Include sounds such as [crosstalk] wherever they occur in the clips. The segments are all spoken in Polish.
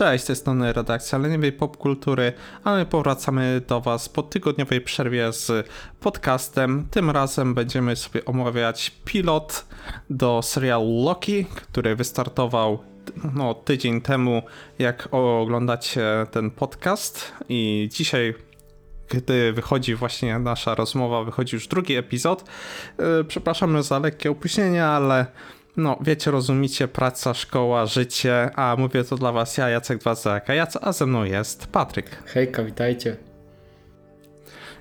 Cześć, z tej strony redakcja leniwej popkultury, a my powracamy do Was po tygodniowej przerwie z podcastem. Tym razem będziemy sobie omawiać pilot do serialu Loki, który wystartował no, tydzień temu, jak oglądacie ten podcast i dzisiaj gdy wychodzi właśnie nasza rozmowa, wychodzi już drugi epizod. Yy, Przepraszamy za lekkie opóźnienie, ale no wiecie, rozumicie, praca, szkoła, życie, a mówię to dla was ja, Jacek Dwazek, a, Jac- a ze mną jest Patryk. Hejka, witajcie.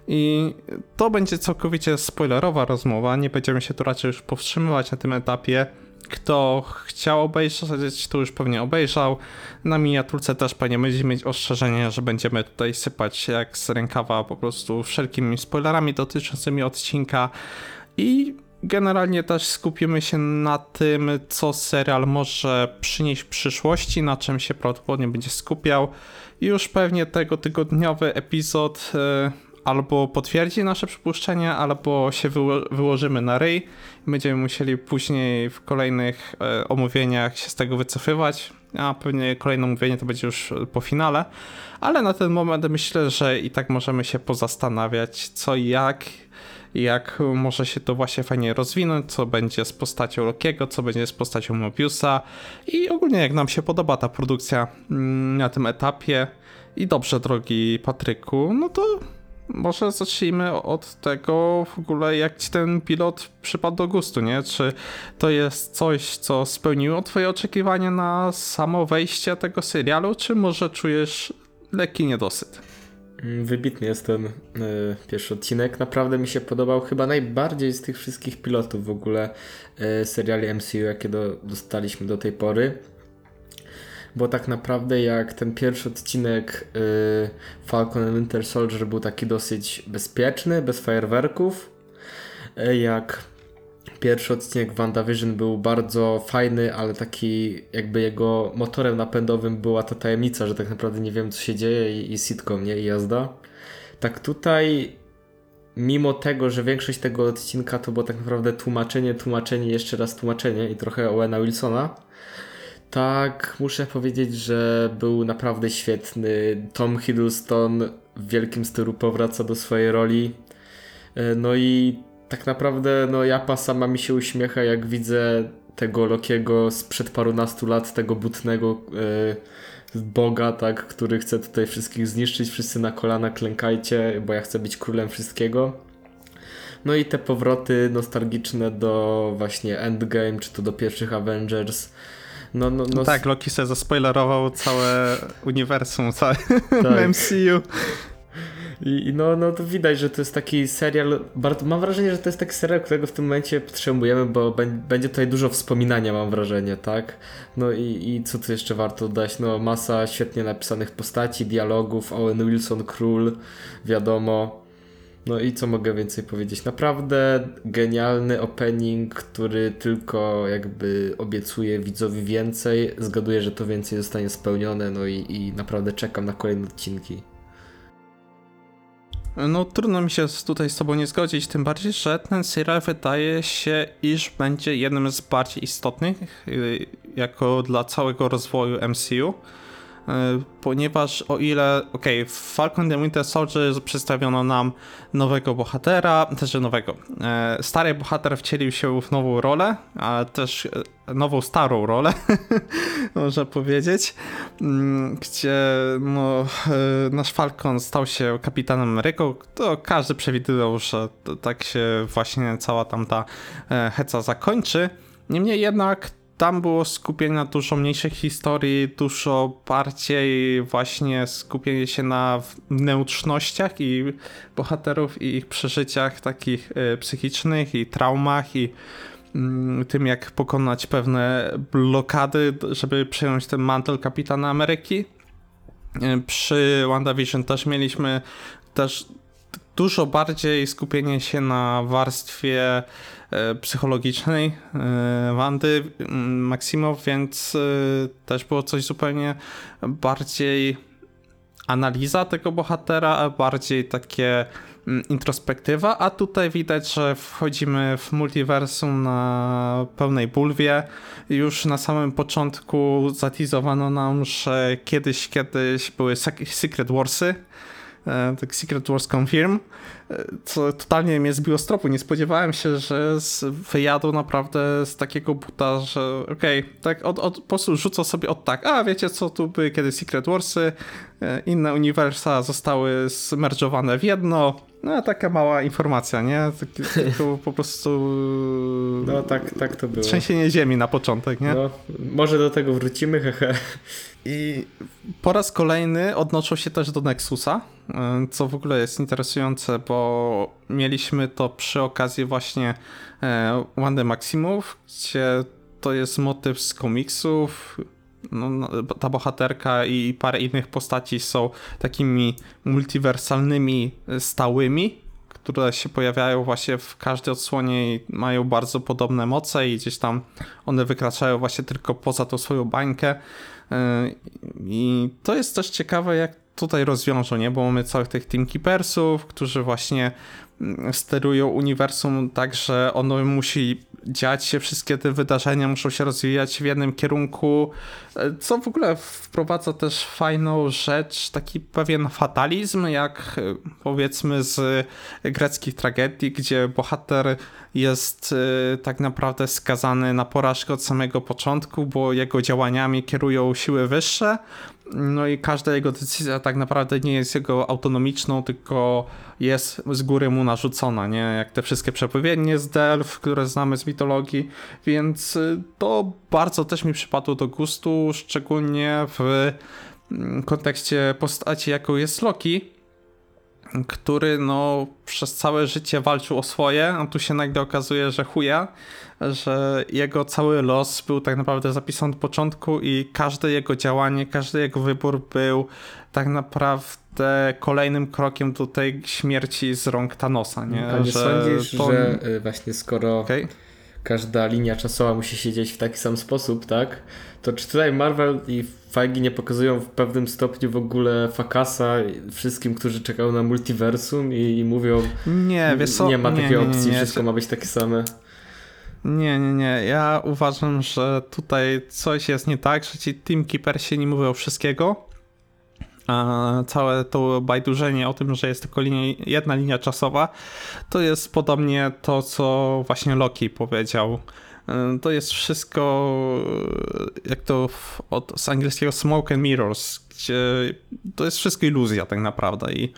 I to będzie całkowicie spoilerowa rozmowa, nie będziemy się tu raczej już powstrzymywać na tym etapie. Kto chciał obejrzeć, to już pewnie obejrzał. Na miniaturce też pewnie będziemy mieć ostrzeżenie, że będziemy tutaj sypać jak z rękawa po prostu wszelkimi spoilerami dotyczącymi odcinka. I generalnie też skupimy się na tym, co serial może przynieść w przyszłości, na czym się prawdopodobnie będzie skupiał. I już pewnie tego tygodniowy epizod e, albo potwierdzi nasze przypuszczenia, albo się wyło- wyłożymy na ryj. Będziemy musieli później w kolejnych e, omówieniach się z tego wycofywać. A pewnie kolejne omówienie to będzie już po finale. Ale na ten moment myślę, że i tak możemy się pozastanawiać, co i jak jak może się to właśnie fajnie rozwinąć, co będzie z postacią Lokiego, co będzie z postacią Mobiusa i ogólnie jak nam się podoba ta produkcja mm, na tym etapie. I dobrze, drogi Patryku, no to może zacznijmy od tego w ogóle, jak ci ten pilot przypadł do gustu, nie? Czy to jest coś, co spełniło twoje oczekiwania na samo wejście tego serialu, czy może czujesz lekki niedosyt? Mm, Wybitny jest ten y, pierwszy odcinek. Naprawdę mi się podobał chyba najbardziej z tych wszystkich pilotów w ogóle y, seriali MCU, jakie do, dostaliśmy do tej pory. Bo tak naprawdę jak ten pierwszy odcinek y, Falcon and Winter Soldier był taki dosyć bezpieczny, bez fajerwerków, jak pierwszy odcinek WandaVision był bardzo fajny, ale taki jakby jego motorem napędowym była ta tajemnica, że tak naprawdę nie wiem co się dzieje i, i sitcom, nie? I jazda. Tak tutaj mimo tego, że większość tego odcinka to było tak naprawdę tłumaczenie, tłumaczenie, jeszcze raz tłumaczenie i trochę Owena Wilsona, tak muszę powiedzieć, że był naprawdę świetny. Tom Hiddleston w wielkim stylu powraca do swojej roli. E, No i tak naprawdę no Japa sama mi się uśmiecha jak widzę tego Lokiego sprzed parunastu lat, tego butnego e, boga, tak, który chce tutaj wszystkich zniszczyć, wszyscy na kolana klękajcie, bo ja chcę być królem wszystkiego. No i te powroty nostalgiczne do właśnie Endgame, czy to do pierwszych Avengers. No, no, no, tak, Loki sobie zaspoilerował całe uniwersum, całe Tak. [laughs] MCU. I no, no to widać, że to jest taki serial. Bardzo, mam wrażenie, że to jest taki serial, którego w tym momencie potrzebujemy, bo bę- będzie tutaj dużo wspominania, mam wrażenie, tak? No i, i co tu jeszcze warto dodać? No, masa świetnie napisanych postaci, dialogów, Owen Wilson, król, wiadomo. No i co mogę więcej powiedzieć? Naprawdę genialny opening, który tylko jakby obiecuje widzowi więcej. Zgaduję, że to więcej zostanie spełnione, no i, i naprawdę czekam na kolejne odcinki. No trudno mi się tutaj z tobą nie zgodzić, tym bardziej, że ten serial wydaje się, iż będzie jednym z bardziej istotnych y, jako dla całego rozwoju MCU. Y, Ponieważ o ile, okej, w Falcon and Winter Soldier przedstawiono nam nowego bohatera, też nowego. e, Stary bohater wcielił się w nową rolę, a też e, nową starą rolę, [laughs] można powiedzieć, mm, gdzie no, e, nasz Falcon stał się kapitanem Ameryką, to każdy przewidywał, że tak się właśnie cała tamta e, heca zakończy. Niemniej jednak tam było skupienie na dużo mniejszych historii, dużo bardziej właśnie skupienie się na wnętrznościach i bohaterów i ich przeżyciach takich e, psychicznych i traumach i mm, tym jak pokonać pewne blokady, żeby przejąć ten mantel kapitana Ameryki. E, Przy WandaVision też mieliśmy też dużo bardziej skupienie się na warstwie e, psychologicznej e, Wandy mm, Maximow, więc e, też było coś zupełnie bardziej analiza tego bohatera, a bardziej takie mm, introspektywa, a tutaj widać, że wchodzimy w multiversum na pełnej bulwie. Już na samym początku zatizowano nam, że kiedyś, kiedyś były Sec- Secret Warsy, tak Secret Wars Confirm, e, co totalnie mnie zbiło z tropu. Nie spodziewałem się, że z wyjadu naprawdę z takiego buta, że okej, tak od, od, po prostu rzucą sobie od tak, a wiecie co, tu były kiedyś Secret Warsy, e, inne uniwersa zostały zmerdżowane w jedno, no taka mała informacja, nie? Tylko [laughs] po prostu No tak, tak to było. trzęsienie ziemi na początek, nie? No, może do tego wrócimy, hehe. I po raz kolejny odnoszą się też do Nexusa, y, co w ogóle jest interesujące, bo mieliśmy to przy okazji właśnie e, Wandy Maximów, gdzie to jest motyw z komiksów. No, no, ta bohaterka i parę innych postaci są takimi multiwersalnymi e, stałymi, które się pojawiają właśnie w każdej odsłonie i mają bardzo podobne moce i gdzieś tam one wykraczają właśnie tylko poza tą swoją bańkę. Yy, I to jest też ciekawe, jak tutaj rozwiążą, nie? Bo mamy całych tych Team Keepersów, którzy właśnie sterują uniwersum tak, że ono musi dziać się, wszystkie te wydarzenia muszą się rozwijać w jednym kierunku, yy, co w ogóle wprowadza też fajną rzecz, taki pewien fatalizm, jak yy, powiedzmy z greckich tragedii, gdzie bohater jest y, tak naprawdę skazany na porażkę od samego początku, bo jego działaniami kierują siły wyższe. No i każda jego decyzja tak naprawdę nie jest jego autonomiczną, tylko jest z góry mu narzucona, nie? Jak te wszystkie przepowiednie z Delf, które znamy z mitologii, więc y, to bardzo też mi przypadło do gustu, szczególnie w mm, kontekście postaci, jaką jest Loki, który no przez całe życie walczył o swoje, a tu się nagle okazuje, że chuja, że jego cały los był tak naprawdę zapisany od początku i każde jego działanie, każdy jego wybór był tak naprawdę kolejnym krokiem do tej śmierci z rąk Thanosa, nie? A nie że sądzisz, to- że y, właśnie skoro Okej. każda linia czasowa musi się dziać w taki sam sposób, tak? To czy tutaj Marvel i Feige nie pokazują w pewnym stopniu w ogóle fakasa wszystkim, którzy czekają na multiversum i, i mówią, Nie, wiesz co? nie ma takiej nie, nie, opcji, wszystko ma być takie same. Nie, nie, nie. Ja uważam, że tutaj coś jest nie tak, że ci Team Keepersi nie mówią wszystkiego. A całe to bajdurzenie o tym, że jest tylko linia, jedna linia czasowa, to jest podobnie to, co właśnie Loki powiedział. Y, To jest wszystko, y, jak to w, od, z angielskiego smoke and mirrors, gdzie to jest wszystko iluzja tak naprawdę. I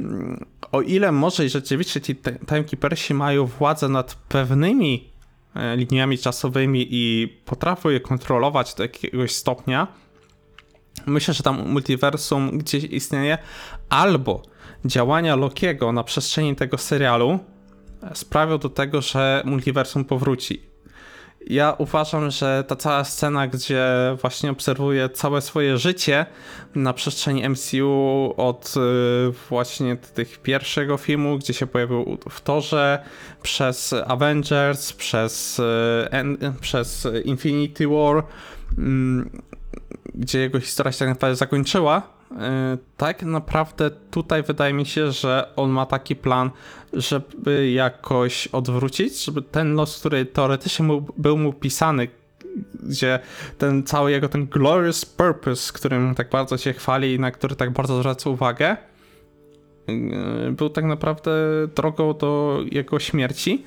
mm, o ile może rzeczywiście ci timekeepersi mają władzę nad pewnymi e, liniami czasowymi i potrafią je kontrolować do jakiegoś stopnia, myślę, że tam multiversum gdzieś istnieje, albo działania Lokiego na przestrzeni tego serialu e, sprawią do tego, że multiversum powróci. Ja uważam, że ta cała scena, gdzie właśnie obserwuję całe swoje życie na przestrzeni MCU od y, właśnie tych pierwszego filmu, gdzie się pojawił w Torze, przez Avengers, przez, y, przez Infinity War, mm, gdzie jego historia się tak naprawdę zakończyła, tak naprawdę tutaj wydaje mi się, że on ma taki plan, żeby jakoś odwrócić, żeby ten los, który teoretycznie mu, był mu pisany, gdzie ten cały jego ten glorious purpose, którym tak bardzo się chwali i na który tak bardzo zwraca uwagę, yy, był tak naprawdę drogą do jego śmierci,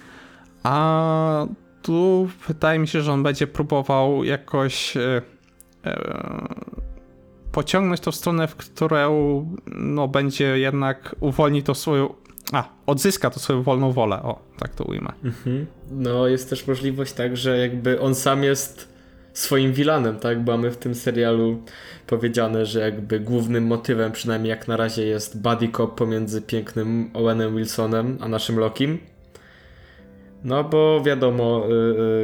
a tu wydaje mi się, że on będzie próbował jakoś e, e, pociągnąć to w stronę, w którą no, będzie jednak uwolni to swoją, a, odzyska to swoją wolną wolę, o, tak to ujmę. Mhm. No jest też możliwość tak, że jakby on sam jest swoim vilanem, tak? Mamy w tym serialu powiedziane, że jakby głównym motywem, przynajmniej jak na razie, jest buddy cop pomiędzy pięknym Owenem Wilsonem a naszym Lokim. No bo wiadomo, y,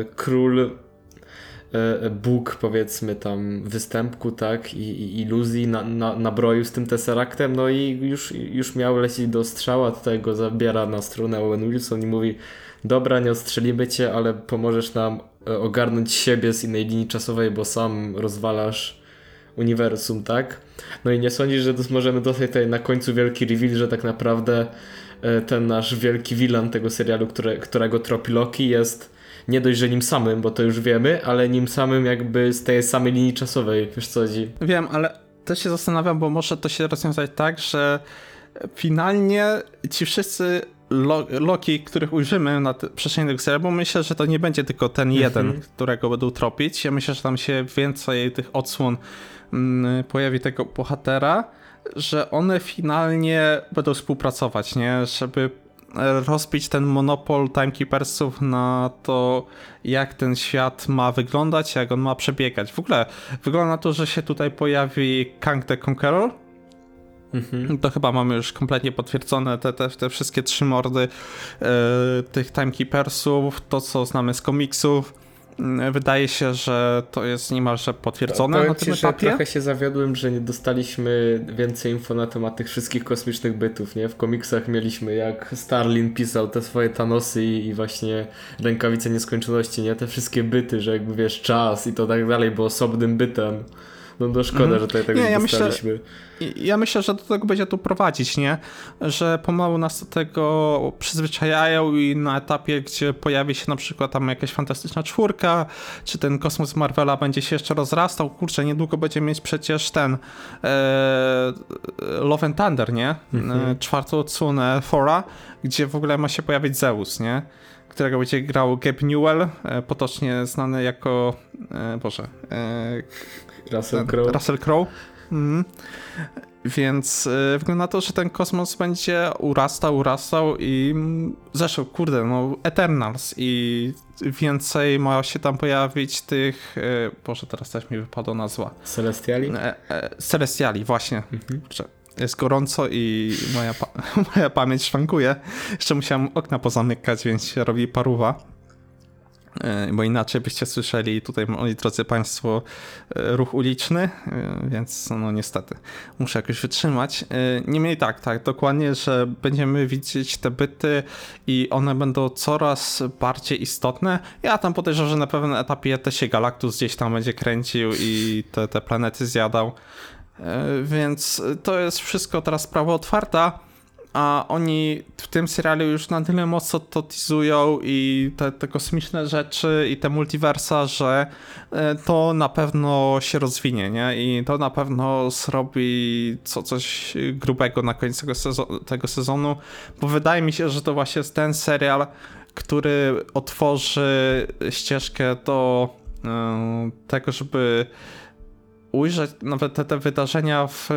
y, król, Bóg powiedzmy tam występku, tak? I, i iluzji na, na, nabroił z tym Tesseractem, no i już, już miał lecieć do strzała, tutaj go zabiera na stronę Owen Wilson i mówi dobra, nie ostrzelimy cię, ale pomożesz nam e, ogarnąć siebie z innej linii czasowej, bo sam rozwalasz uniwersum, tak? No i nie sądzisz, że możemy dostać tutaj na końcu wielki reveal, że tak naprawdę e, ten nasz wielki wilan tego serialu, które, którego tropi Loki jest nie dość, że nim samym, bo to już wiemy, ale nim samym jakby z tej samej linii czasowej, wiesz co chodzi? Wiem, ale też się zastanawiam, bo może to się rozwiązać tak, że finalnie ci wszyscy lo Loki, których ujrzymy na przestrzeni tego serialu, bo myślę, że to nie będzie tylko ten jeden, którego będą tropić. Ja myślę, że tam się więcej tych odsłon mm, pojawi tego bohatera, że one finalnie będą współpracować, nie? Żeby rozbić ten monopol Timekeepersów na to, jak ten świat ma wyglądać, jak on ma przebiegać. W ogóle wygląda na to, że się tutaj pojawi Kang the Conqueror. To chyba mamy już kompletnie potwierdzone te, te, te wszystkie trzy mordy e, tych Timekeepersów, to co znamy z komiksów. Mm, Wydaje się, że to jest niemalże potwierdzone Powiem na ci, tym że etapie. trochę się zawiodłem, że nie dostaliśmy więcej info na temat tych wszystkich kosmicznych bytów, nie? W komiksach mieliśmy jak Starlin pisał te swoje Thanosy i, i właśnie rękawice nieskończoności, nie? Te wszystkie byty, że jakby wiesz, czas i to tak dalej był osobnym bytem. No to szkoda, Mhm. że tutaj tego Nie, nie, ja myślę- dostaliśmy. Ja myślę, że do tego będzie tu prowadzić, nie? Że pomału nas do tego przyzwyczajają i na etapie, gdzie pojawi się na przykład tam jakaś fantastyczna czwórka, czy ten kosmos Marvela będzie się jeszcze rozrastał, kurczę, niedługo będziemy mieć przecież ten e, Love and Thunder, nie? E, czwartą odsłonę Thora, gdzie w ogóle ma się pojawić Zeus, nie? Którego będzie grał Gabe Newell, e, potocznie znany jako, e, Boże, e, Russell Crowe. Russell Crowe. Mhm. Więc y, wygląda na to, że ten kosmos będzie urastał, urastał i mm, zresztą, kurde, no Eternals i więcej ma się tam pojawić tych, y, Boże, teraz też mi wypadła nazwa, Celestiali? e, e, Celestiali, właśnie. Kurczę, jest gorąco i moja, pa [laughs] moja pamięć szwankuje. Jeszcze musiałem okna pozamykać, więc się robi paruwa. E, Bo inaczej byście słyszeli tutaj, moi drodzy Państwo, e, ruch uliczny, e, więc no niestety muszę jakoś wytrzymać. Niemniej tak, tak, dokładnie, że będziemy widzieć te byty i one będą coraz bardziej istotne. Ja tam podejrzewam, że na pewnym etapie też się Galactus gdzieś tam będzie kręcił i te, te planety zjadał. Więc to jest wszystko teraz sprawa otwarta, a oni w tym serialu już na tyle mocno to i te, te kosmiczne rzeczy i te multiversa, że e, to na pewno się rozwinie, nie? I to na pewno zrobi co, coś grubego na koniec tego, sezo- tego sezonu, bo wydaje mi się, że to właśnie jest ten serial, który otworzy ścieżkę do e, tego, żeby ujrzeć nawet te, te wydarzenia w e,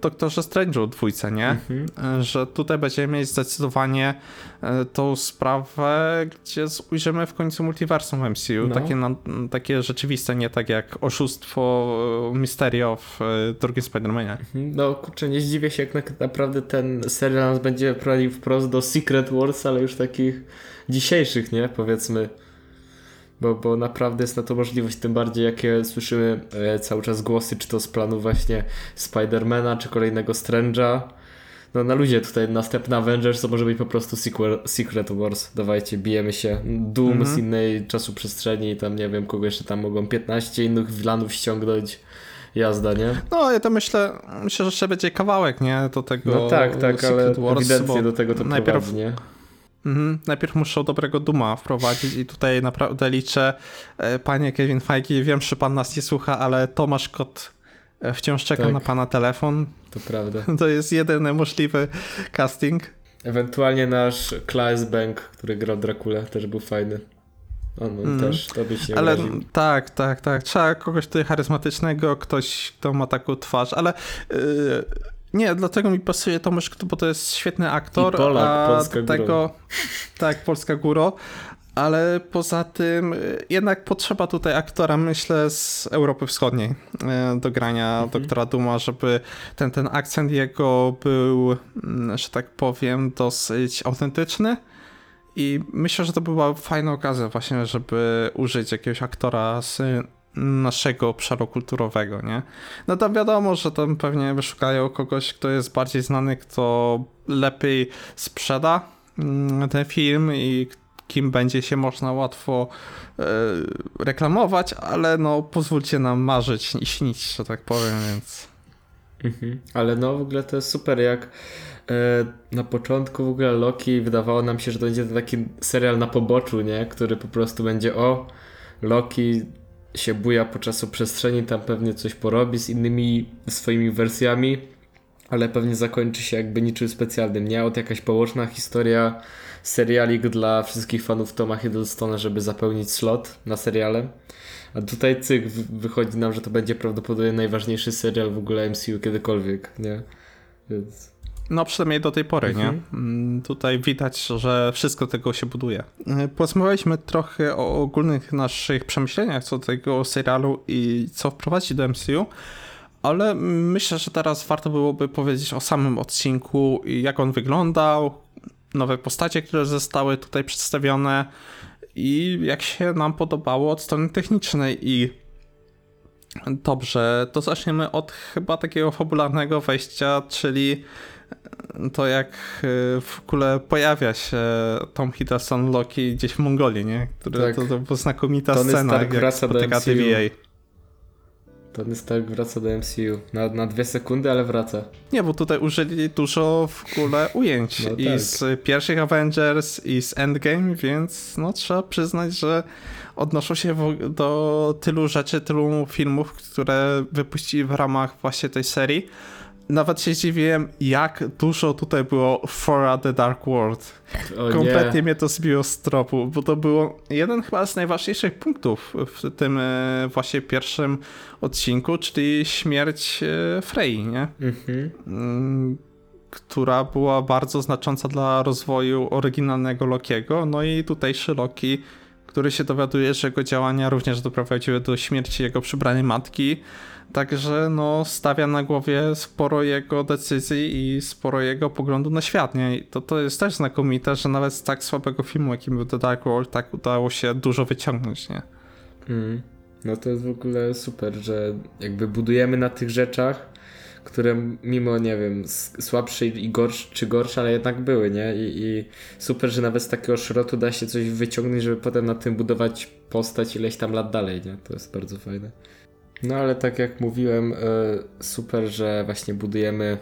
Doktorze Strange'u dwójce, nie? E, Że tutaj będziemy mieć zdecydowanie e, tą sprawę, gdzie ujrzymy w końcu multiversum MCU. No. Takie, na, takie rzeczywiste, nie tak jak oszustwo e, Mysterio w drugim Spider-Manie. No kurczę, nie zdziwię się jak na- naprawdę ten serial nas będzie prowadził wprost do Secret Wars, ale już takich dzisiejszych, nie? Powiedzmy. Bo, bo naprawdę jest na to możliwość, tym bardziej jakie słyszymy e, cały czas głosy, czy to z planu właśnie Spidermana, czy kolejnego Strange'a. No na ludzie tutaj następny Avengers to może być po prostu sequel, Secret Wars. Dawajcie, bijemy się. Doom z innej czasu przestrzeni, tam nie wiem, kogo jeszcze tam mogą 15 innych wilanów ściągnąć. Jazda, nie? No, ja to myślę, myślę, że jeszcze będzie kawałek, nie? Do tego No tak, tak, ale Secret Wars, ewidentnie do tego to najpierw prowadzi, nie? Mhm. Najpierw muszą dobrego Duma wprowadzić i tutaj naprawdę liczę, e, panie Kevin Feige, wiem, że pan nas nie słucha, ale Tomasz Kot e, wciąż czeka Tak. na pana telefon. To prawda. [laughs] To jest jedyny możliwy casting. Ewentualnie nasz Klaes Bank, który grał Dracula, też był fajny. On, on też, to byś nie Ale tak, tak, tak. Trzeba kogoś tutaj charyzmatycznego, ktoś, kto ma taką twarz, ale yy, nie, dlatego mi pasuje Tomasz bo to jest świetny aktor. I Polak, a Polska tego, Tak, Polska Góro. Ale poza tym y, jednak potrzeba tutaj aktora, myślę, z Europy Wschodniej y, do grania doktora Duma, żeby ten, ten akcent jego był, mm, że tak powiem, dosyć autentyczny. I myślę, że to była fajna okazja właśnie, żeby użyć jakiegoś aktora z naszego obszaru kulturowego, nie? No tam wiadomo, że tam pewnie wyszukają kogoś, kto jest bardziej znany, kto lepiej sprzeda mm, ten film i kim będzie się można łatwo e, reklamować, ale no pozwólcie nam marzyć i śnić, że tak powiem, więc... Mhm. Ale no w ogóle to jest super, jak e, na początku w ogóle Loki wydawało nam się, że to będzie to taki serial na poboczu, nie? Który po prostu będzie o Loki się buja po czasoprzestrzeni, tam pewnie coś porobi z innymi swoimi wersjami, ale pewnie zakończy się jakby niczym specjalnym, nie? Od jakaś poboczna historia, serialik dla wszystkich fanów Toma Hiddlestona, żeby zapełnić slot na seriale. A tutaj cyk, wy- wychodzi nam, że to będzie prawdopodobnie najważniejszy serial w ogóle MCU kiedykolwiek, nie? Więc... No, przynajmniej do tej pory, Mhm. nie? Mm, Tutaj widać, że wszystko tego się buduje. Y, Porozmawialiśmy trochę o ogólnych naszych przemyśleniach co do tego serialu i co wprowadzić do MCU, ale myślę, że teraz warto byłoby powiedzieć o samym odcinku i jak on wyglądał, nowe postacie, które zostały tutaj przedstawione i jak się nam podobało od strony technicznej i Dobrze, to zaczniemy od chyba takiego fabularnego wejścia, czyli to jak y, w ogóle pojawia się Tom Hiddleston Loki gdzieś w Mongolii, nie? Który, Tak. to, to była znakomita Tony scena, Stark jak wraca do MCU. TVA. Tony Stark wraca do MCU. Na, na dwie sekundy, ale wraca. Nie, bo tutaj użyli dużo w ogóle ujęć No i tak. z pierwszych Avengers i z Endgame, więc no trzeba przyznać, że odnoszą się do tylu rzeczy, tylu filmów, które wypuścili w ramach właśnie tej serii. Nawet się zdziwiłem, jak dużo tutaj było Fora the Dark World. Kompletnie nie. mnie to zbiło z tropu, bo to było jeden chyba z najważniejszych punktów w tym e, właśnie pierwszym odcinku, czyli śmierć e, Frey, nie? Mhm. Mm, która była bardzo znacząca dla rozwoju oryginalnego Lokiego. No i tutejszy Loki, który się dowiaduje, że jego działania również doprowadziły do śmierci jego przybranej matki. Także no, stawia na głowie sporo jego decyzji i sporo jego poglądu na świat. Nie? I to, to jest też znakomite, że nawet z tak słabego filmu, jakim był The Dark World, tak udało się dużo wyciągnąć. Nie? Mm. No to jest w ogóle super, że jakby budujemy na tych rzeczach, które mimo, nie wiem, słabsze i gorsze, czy gorsze, ale jednak były, nie? I, I super, że nawet z takiego szrotu da się coś wyciągnąć, żeby potem na tym budować postać ileś tam lat dalej, nie? To jest bardzo fajne. No ale tak jak mówiłem, e, super, że właśnie budujemy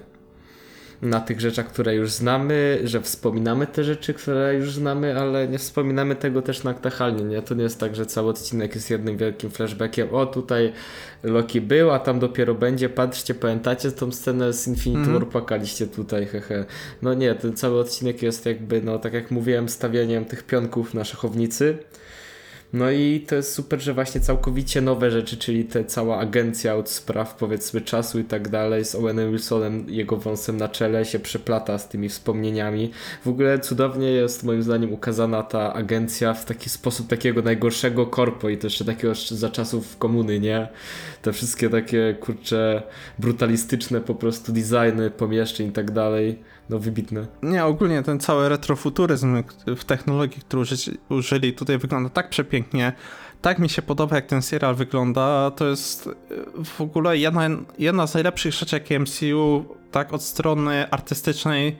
na tych rzeczach, które już znamy, że wspominamy te rzeczy, które już znamy, ale nie wspominamy tego też nachalnie, nie? To nie jest tak, że cały odcinek jest jednym wielkim flashbackiem. O, tutaj Loki był, a tam dopiero będzie. Patrzcie, pamiętacie tą scenę z Infinity Mhm. War? Płakaliście tutaj, hehe. No nie, ten cały odcinek jest jakby, no tak jak mówiłem, stawianiem tych pionków na szachownicy. No i to jest super, że właśnie całkowicie nowe rzeczy, czyli te cała agencja od spraw powiedzmy czasu i tak dalej z Owenem Wilsonem, jego wąsem na czele się przeplata z tymi wspomnieniami. W ogóle cudownie jest moim zdaniem ukazana ta agencja w taki sposób takiego najgorszego korpo i to jeszcze takiego za czasów komuny, nie? Te wszystkie takie kurcze brutalistyczne po prostu designy pomieszczeń i tak dalej. No wybitne. Nie, ogólnie ten cały retrofuturyzm w technologii, który użyli tutaj wygląda tak przepięknie. Tak mi się podoba, jak ten serial wygląda. To jest y, w ogóle jedna, jedna z najlepszych rzeczy, jakie MCU tak od strony artystycznej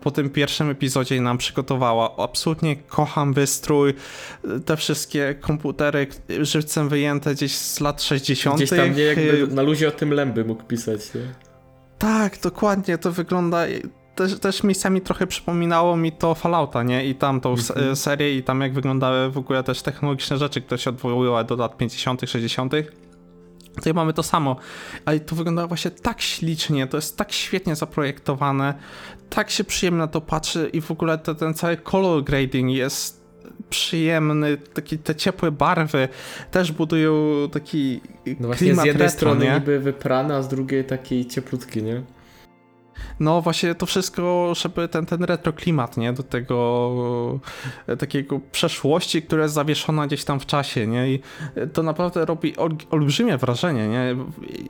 po tym pierwszym epizodzie nam przygotowała. Absolutnie kocham wystrój, y, te wszystkie komputery y, żywcem wyjęte gdzieś z lat 60. Gdzieś tam nie jakby na luzie o tym Lęby mógł pisać, nie? tak, dokładnie, to wygląda. Też, też miejscami trochę przypominało mi to Fallouta, nie? I tam tą s- Mhm. serię, i tam jak wyglądały w ogóle też technologiczne rzeczy, które się odwoływały do lat 50., 60. Tutaj mamy to samo, ale to wygląda właśnie tak ślicznie, to jest tak świetnie zaprojektowane, tak się przyjemnie na to patrzy i w ogóle te, ten cały color grading jest przyjemny, taki, te ciepłe barwy też budują taki No właśnie klimat z jednej retro, strony nie? niby wyprany, a z drugiej taki cieplutki, nie? No właśnie to wszystko, żeby ten, ten retro klimat, nie? Do tego e, takiego przeszłości, która jest zawieszona gdzieś tam w czasie, nie? I to naprawdę robi ol, olbrzymie wrażenie, nie?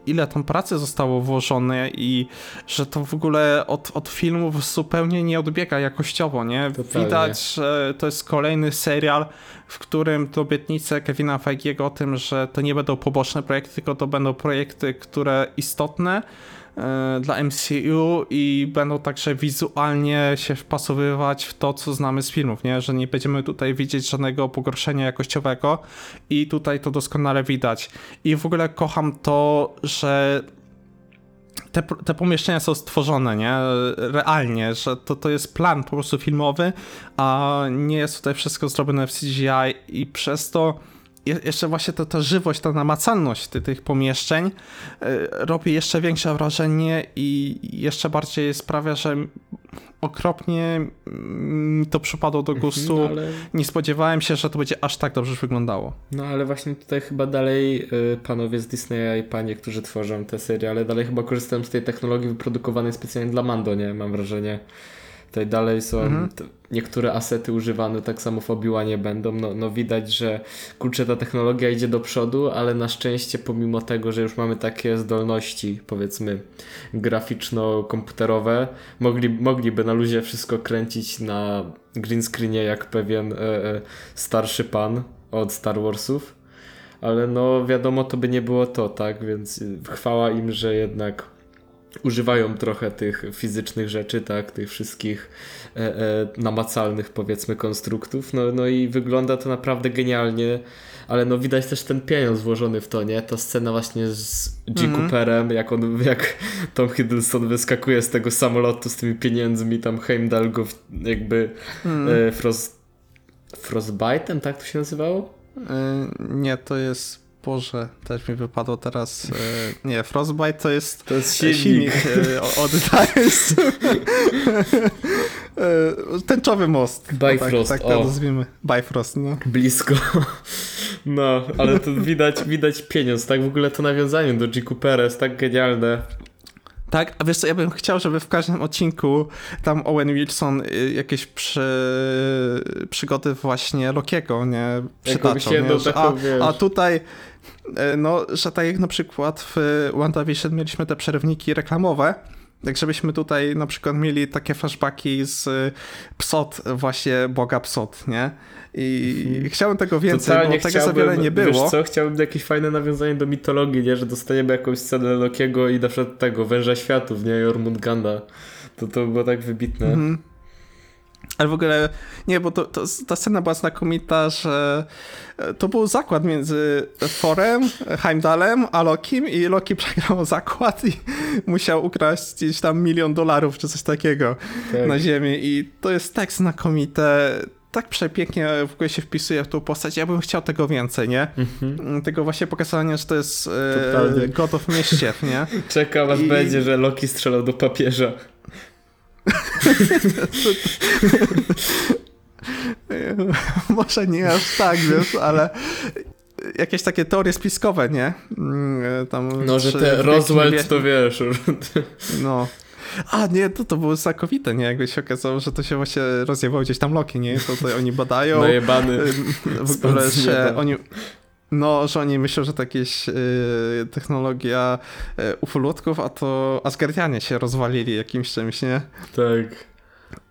Ile tam pracy zostało włożone i że to w ogóle od, od filmów zupełnie nie odbiega jakościowo, nie? Totalnie. Widać, że to jest kolejny serial, w którym to obietnice Kevina Feigiego o tym, że to nie będą poboczne projekty, tylko to będą projekty, które istotne, dla MCU i będą także wizualnie się wpasowywać w to, co znamy z filmów, nie? Że nie będziemy tutaj widzieć żadnego pogorszenia jakościowego i tutaj to doskonale widać. I w ogóle kocham to, że te, te pomieszczenia są stworzone, nie? Realnie, że to, to jest plan po prostu filmowy, a nie jest tutaj wszystko zrobione w CGI i przez to jeszcze właśnie ta, ta żywość, ta namacalność ty, tych pomieszczeń y, robi jeszcze większe wrażenie i jeszcze bardziej sprawia, że okropnie mi to przypadło do gustu. No, ale... Nie spodziewałem się, że to będzie aż tak dobrze wyglądało. No ale właśnie tutaj chyba dalej y, panowie z Disneya i panie, którzy tworzą te seriale, dalej chyba korzystają z tej technologii wyprodukowanej specjalnie dla Mando, nie? Mam wrażenie. Tutaj dalej są Mhm. niektóre asety używane, tak samo w obi nie będą. No, no widać, że kurczę, ta technologia idzie do przodu, ale na szczęście pomimo tego, że już mamy takie zdolności, powiedzmy, graficzno-komputerowe, mogli, mogliby na luzie wszystko kręcić na green screenie jak pewien e, e, starszy pan od Star Warsów. Ale no wiadomo, to by nie było to, tak? Więc chwała im, że jednak używają trochę tych fizycznych rzeczy, tak, tych wszystkich e, e, namacalnych powiedzmy konstruktów, no, no i wygląda to naprawdę genialnie, ale no widać też ten pieniądz włożony w to, nie? Ta scena właśnie z G. Mhm. Cooperem, jak on, [laughs] jak Tom Hiddleston wyskakuje z tego samolotu z tymi pieniędzmi, tam Heimdall go jakby Mm. e, frost, Frostbite'em, tak to się nazywało? Y, Nie, to jest. Boże, też mi wypadło teraz. y, Nie, Frostbite to jest. To jest silnik, silnik. y, od Darius. Y, Tęczowy most. Bifrost, Tak, tak to nazwijmy. Bifrost, no. Blisko. No, ale to widać, widać pieniądz, tak? W ogóle to nawiązanie do G. Coopera jest tak genialne. Tak, a wiesz co, ja bym chciał, żeby w każdym odcinku tam Owen Wilson y, jakieś przy, przygody właśnie Lokiego, nie, przytaczał, nie? Że, a, a tutaj, no, że tak jak na przykład w WandaVision mieliśmy te przerywniki reklamowe, tak żebyśmy tutaj na przykład mieli takie flashbacki z y, Psot, właśnie Boga Psot, nie? I chciałem tego więcej, Mhm. Totalnie bo tego za wiele nie było. Wiesz co, chciałbym jakieś fajne nawiązanie do mitologii, nie? Że dostaniemy jakąś scenę Lokiego i na przykład tego, Węża Światów, nie? Jormunganda. To to było tak wybitne. Mhm. Ale w ogóle, nie, bo to, to, ta scena była znakomita, że e, to był zakład między Thorem, Heimdallem, a Lokim i Loki [laughs] przegrał zakład i musiał ukraść gdzieś tam milion dolarów czy coś takiego Tak. na ziemi i to jest tak znakomite, tak przepięknie w ogóle się wpisuje w tą postać, ja bym chciał tego więcej, nie? Mhm. Tego właśnie pokazania, że to jest e. God of Mischief, nie? [laughs] Czekam aż I- będzie, że Loki strzelał do papieża. [laughs] Może nie aż tak, wiesz, ale jakieś takie teorie spiskowe, nie? Mm, Tam, No, że te Roswell to wiesz. No. A nie, to, to było znakomite, nie? Jakby się okazało, że to się właśnie rozjebało gdzieś tam Loki, nie? To tutaj oni badają. Najebany. Ym, W ogóle, nieba. oni... No, że oni myślą, że to jakieś y, technologia y, ufolutków, a to Asgardianie się rozwalili jakimś czymś, nie? Tak.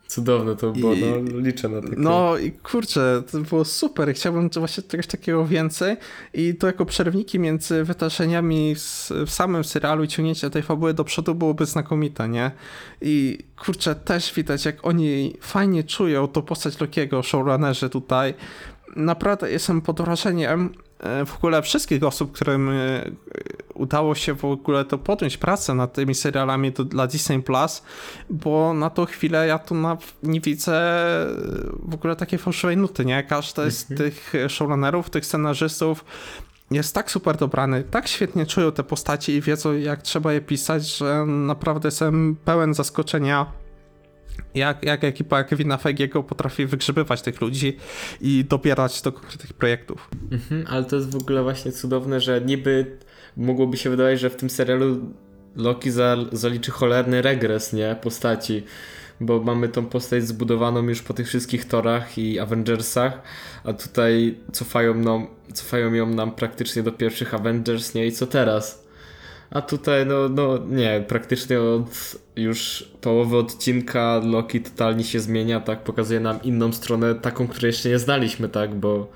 Cudowne to było, I- no liczę na takie. No i kurczę, to było super. Chciałbym właśnie czegoś takiego więcej i to jako przerwniki między wydarzeniami z, w samym serialu i ciągnięcie tej fabuły do przodu byłoby znakomite, nie? I kurczę, też widać jak oni fajnie czują tą postać Lokiego, showrunnerzy tutaj. Naprawdę jestem pod wrażeniem e, w ogóle wszystkich osób, którym e, udało się w ogóle to podjąć pracę nad tymi serialami do, dla Disney Plus, bo na tą chwilę ja tu na, nie widzę w ogóle takiej fałszywej nuty, nie? Każdy z tych showrunnerów, tych scenarzystów jest tak super dobrany, tak świetnie czują te postaci i wiedzą jak trzeba je pisać, że naprawdę jestem pełen zaskoczenia jak, jak ekipa Kevina Feigiego potrafi wygrzebywać tych ludzi i dobierać do konkretnych projektów. Mhm, ale to jest w ogóle właśnie cudowne, że niby mogłoby się wydawać, że w tym serialu Loki za, zaliczy cholerny regres, nie? Postaci. Bo mamy tą postać zbudowaną już po tych wszystkich torach i Avengersach, a tutaj cofają, nam, cofają ją nam praktycznie do pierwszych Avengers, nie? I co teraz? A tutaj, no, no nie, praktycznie od już połowy odcinka Loki totalnie się zmienia, tak? Pokazuje nam inną stronę, taką, której jeszcze nie znaliśmy, tak? Bo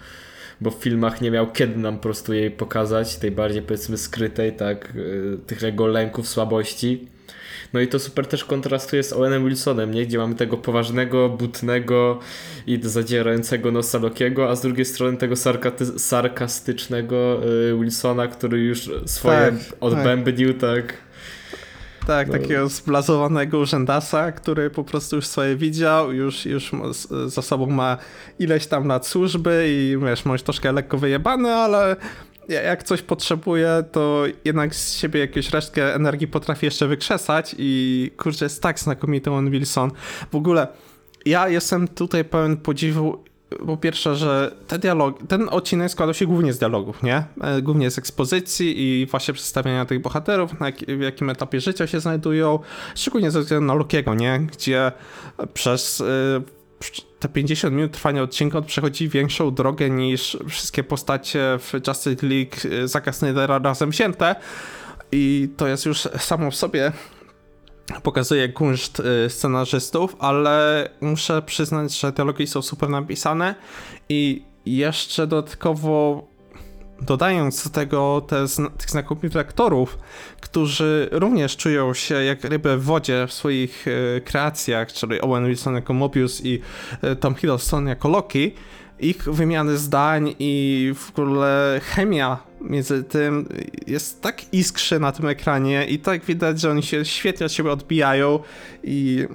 bo w filmach nie miał kiedy nam po prostu jej pokazać, tej bardziej powiedzmy skrytej, tak, y, tych jego lęków, słabości. No i to super też kontrastuje z Owenem Wilsonem, nie? Gdzie mamy tego poważnego, butnego i zadzierającego nosa Lokiego, a z drugiej strony tego sarkaty- sarkastycznego y, Wilsona, który już swoje Tak, odbębnił, tak. Tak, No. takiego zblazowanego urzędasa, który po prostu już swoje widział, już, już za sobą ma ileś tam lat służby i wiesz, może troszkę lekko wyjebany, ale jak coś potrzebuje, to jednak z siebie jakąś resztkę energii potrafi jeszcze wykrzesać i kurczę, jest tak znakomity Owen Wilson. W ogóle ja jestem tutaj pełen podziwu po pierwsze, że te dialogi, ten odcinek składał się głównie z dialogów, nie? E, Głównie z ekspozycji i właśnie przedstawiania tych bohaterów, na jak, w jakim etapie życia się znajdują, szczególnie ze względu na Lokiego, nie? Gdzie przez y, te 50 minut trwania odcinka przechodzi większą drogę niż wszystkie postacie w Justice League y, Zacka Snydera razem wzięte. I to jest już samo w sobie. Pokazuje kunszt y, scenarzystów, ale muszę przyznać, że dialogi są super napisane. I jeszcze dodatkowo dodając do tego te zna- tych znakomitych aktorów, którzy również czują się jak ryby w wodzie w swoich y, kreacjach, czyli Owen Wilson jako Mobius i y, Tom Hiddleston jako Loki, ich wymiany zdań i w ogóle chemia między tym jest tak iskrzy na tym ekranie i tak widać, że oni się świetnie od siebie odbijają i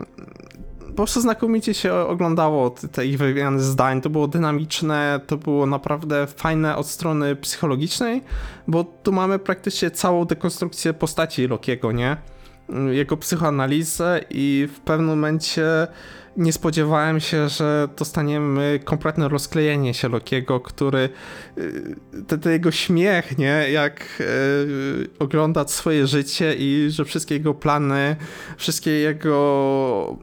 po prostu znakomicie się oglądało te- ich wymiany zdań. To było dynamiczne, to było naprawdę fajne od strony psychologicznej, bo tu mamy praktycznie całą dekonstrukcję postaci Lokiego, nie? Jego psychoanalizę i w pewnym momencie nie spodziewałem się, że dostaniemy kompletne rozklejenie się Lokiego, który y, ten, jego śmiech, nie, jak y, ogląda swoje życie i że wszystkie jego plany, wszystkie jego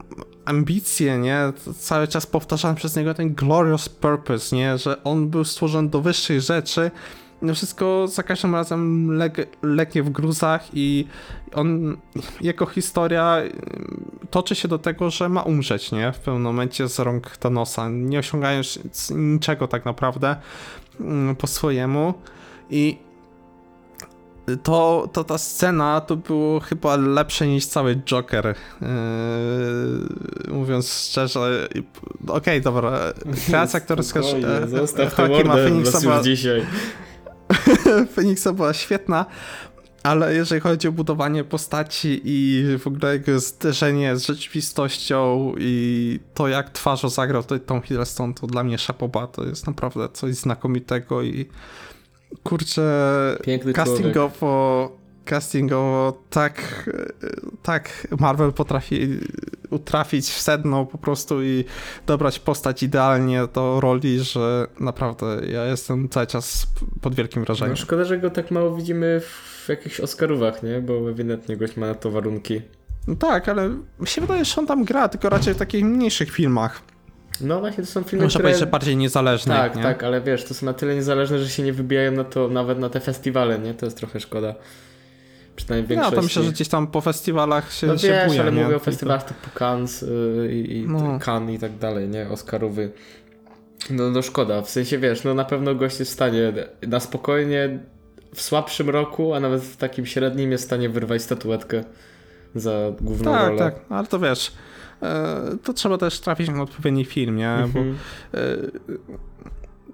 ambicje, nie, cały czas powtarzany przez niego ten glorious purpose, nie, że on był stworzony do wyższych rzeczy, wszystko za każdym razem leg- legnie w gruzach i on, jego historia y, toczy się do tego, że ma umrzeć, nie? W pewnym momencie z rąk Thanosa, nie osiągając niczego tak naprawdę mm, po swojemu i to, to ta scena to było chyba lepsze niż cały Joker. Yy, mówiąc szczerze, okej, dobra, kreacja aktorska [laughs] Spokojnie, e, tę Joaquina Phoenixa była dzisiaj. [laughs] Phoenixa była świetna, ale jeżeli chodzi o budowanie postaci i w ogóle jego zderzenie z rzeczywistością i to jak twarzo zagrał Tom Hiddleston, to dla mnie szapoba, to jest naprawdę coś znakomitego i kurczę, Piękny castingowo, castingowo tak, tak Marvel potrafi utrafić w sedno po prostu i dobrać postać idealnie do roli, że naprawdę ja jestem cały czas pod wielkim wrażeniem. No, szkoda, że go tak mało widzimy w jakichś Oscarówach, nie? Bo ewidentnie gość ma na to warunki. No tak, ale mi się wydaje, że on tam gra, tylko raczej w takich mniejszych filmach. No właśnie, to są filmy, Muszę które... powiedzieć, że bardziej niezależne. Tak, nie? tak, ale wiesz, to są na tyle niezależne, że się nie wybijają na to nawet na te festiwale, nie? To jest trochę szkoda. Przynajmniej w No większości. to myślę, że gdzieś tam po festiwalach się No się wiesz, buja, ale nie? mówię o festiwalach typu Cannes yy, i, i No. Cannes i tak dalej, nie? Oscarowy. No, no szkoda, w sensie wiesz, no na pewno gość jest w stanie na spokojnie w słabszym roku, a nawet w takim średnim jest w stanie wyrwać statuetkę za główną Tak, rolę. tak, ale to wiesz, e, to trzeba też trafić na odpowiedni film, nie? Bo Mhm. e,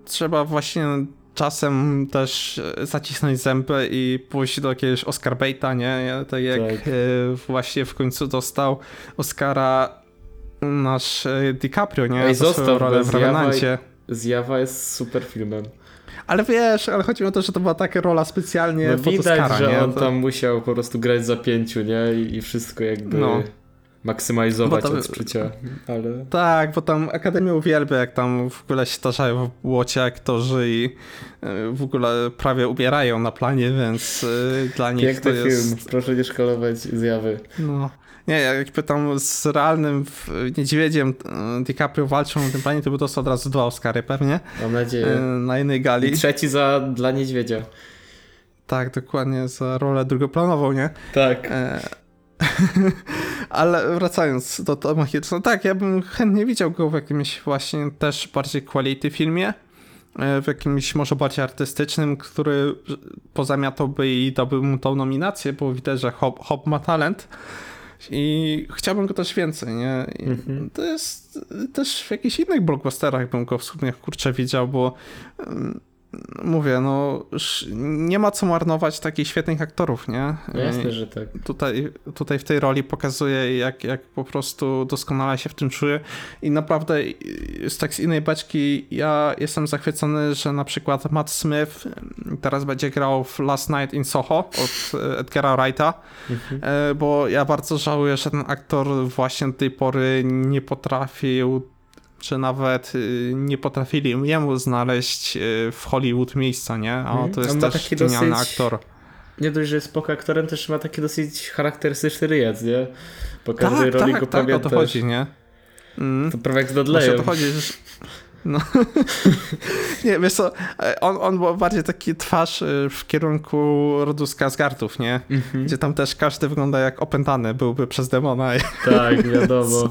trzeba właśnie czasem też e, zacisnąć zęby i pójść do jakiegoś Oscar baita, nie? Tak jak Tak. e, właśnie w końcu dostał Oscara nasz e, DiCaprio, nie? Ej, zostaw rolę w. Revenancie. Zjawa jest super filmem. Ale wiesz, ale chodzi o to, że to była taka rola specjalnie No widać, Oscara, że nie? on To- tam musiał po prostu grać za pięciu, nie? I, i wszystko jakby No. Maksymalizować odczucia. Ale... Tak, bo tam Akademia uwielbia, jak tam w ogóle się starzają w błocie aktorzy i e, w ogóle prawie ubierają na planie, więc e, dla nich Piękny to jest... film, proszę nie szkalować zjawy. No. Nie, jak pytam z realnym niedźwiedziem e, DiCaprio walczą na tym planie, to by dostał od razu dwa Oscary pewnie Mam nadzieję. na jednej I gali. trzeci za dla niedźwiedzia. Tak, dokładnie, za rolę drugoplanową, nie? Tak. E, [laughs] Ale wracając do Toma Hiddlestona, tak, ja bym chętnie widział go w jakimś właśnie też bardziej quality filmie, e, w jakimś może bardziej artystycznym, który pozamiatałby i dałby mu tą nominację, bo widać, że Hop, Hop ma talent i chciałbym go też więcej, nie? Mhm. To jest też w jakichś innych blockbusterach bym go w sumie kurczę widział, bo mówię, no nie ma co marnować takich świetnych aktorów, nie? No jasne, że tak. tutaj, tutaj w tej roli pokazuje, jak, jak po prostu doskonale się w tym czuje. I naprawdę z tak z innej beczki ja jestem zachwycony, że na przykład Matt Smith teraz będzie grał w Last Night in Soho od e, Edgara Wrighta, e, bo ja bardzo żałuję, że ten aktor właśnie do tej pory nie potrafił czy nawet y, nie potrafili jemu znaleźć y, w Hollywood miejsca, nie? A Mhm. to jest On też taki genialny dosyć- aktor. Nie dość, że jest spoko aktorem, też ma taki dosyć charakterystyczny ryjec, nie? Po każdej Tak, roli tak, go tak, o to pamiętasz. chodzi, nie? Mm. To prawie jak z Dudleyem. to chodzi, że... No. [laughs] nie, wiesz co, on, on był bardziej taki twarz y, w kierunku rodu Skarsgardów, nie? Mhm. Gdzie tam też każdy wygląda jak opętany byłby przez demona, Tak, wiadomo. [laughs]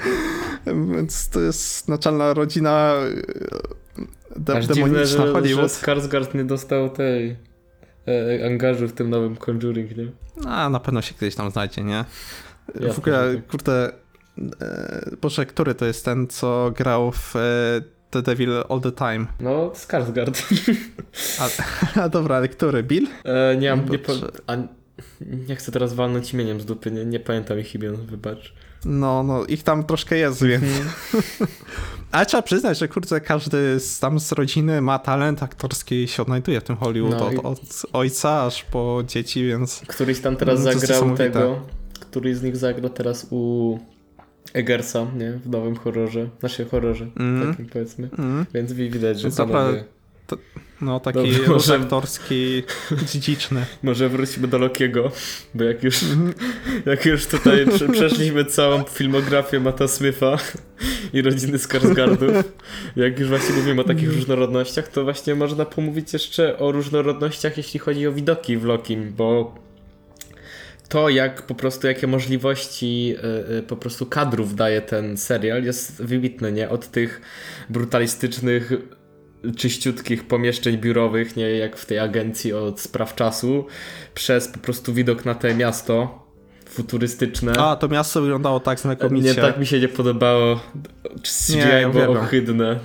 [laughs] więc to jest naczelna rodzina y, de Aż dziwne, demoniczna że, że Hollywood. Skarsgård nie dostał tej e, angażu w tym nowym Conjuring, nie? A, na pewno się kiedyś tam znajdzie, nie? Jasne, w ogóle, że tak. kurde, e, Boże, który to jest ten, co grał w e, The Devil All the Time? No, Skarsgård. A, [laughs] a dobra, ale który? Bill? E, nie mam, nie, po, a, nie chcę teraz walnąć imieniem z dupy, nie, nie pamiętam ich imion, wybacz. No, no, ich tam troszkę jest, więc... Mhm. [laughs] Ale trzeba przyznać, że kurde, każdy z, tam z rodziny ma talent aktorski i się odnajduje w tym Hollywood, No od, od ojca aż po dzieci, więc... Któryś tam teraz No, to zagrał tego, któryś z nich zagrał teraz u Eggersa, nie? W nowym horrorze, naszej horrorze, Mm. takim powiedzmy. Mm, Więc wi- widać, że dobra, panowie... no, taki Dobrze, może- aktorski dziedziczny. [laughs] Może wróćmy do Lokiego, bo jak już, Mhm. jak już tutaj prze, przeszliśmy całą filmografię Mata Smitha i rodziny Skarsgardów, jak już właśnie mówimy o takich Mhm. różnorodnościach, to właśnie można pomówić jeszcze o różnorodnościach, jeśli chodzi o widoki w Lokim, bo to, jak po prostu, jakie możliwości y, y, po prostu kadrów daje ten serial jest wybitne, nie? Od tych brutalistycznych czyściutkich pomieszczeń biurowych, nie jak w tej agencji od spraw czasu, przez po prostu widok na te miasto futurystyczne. A, to miasto wyglądało tak znakomicie. nie, tak mi się nie podobało. CGI Nie, było ohydne.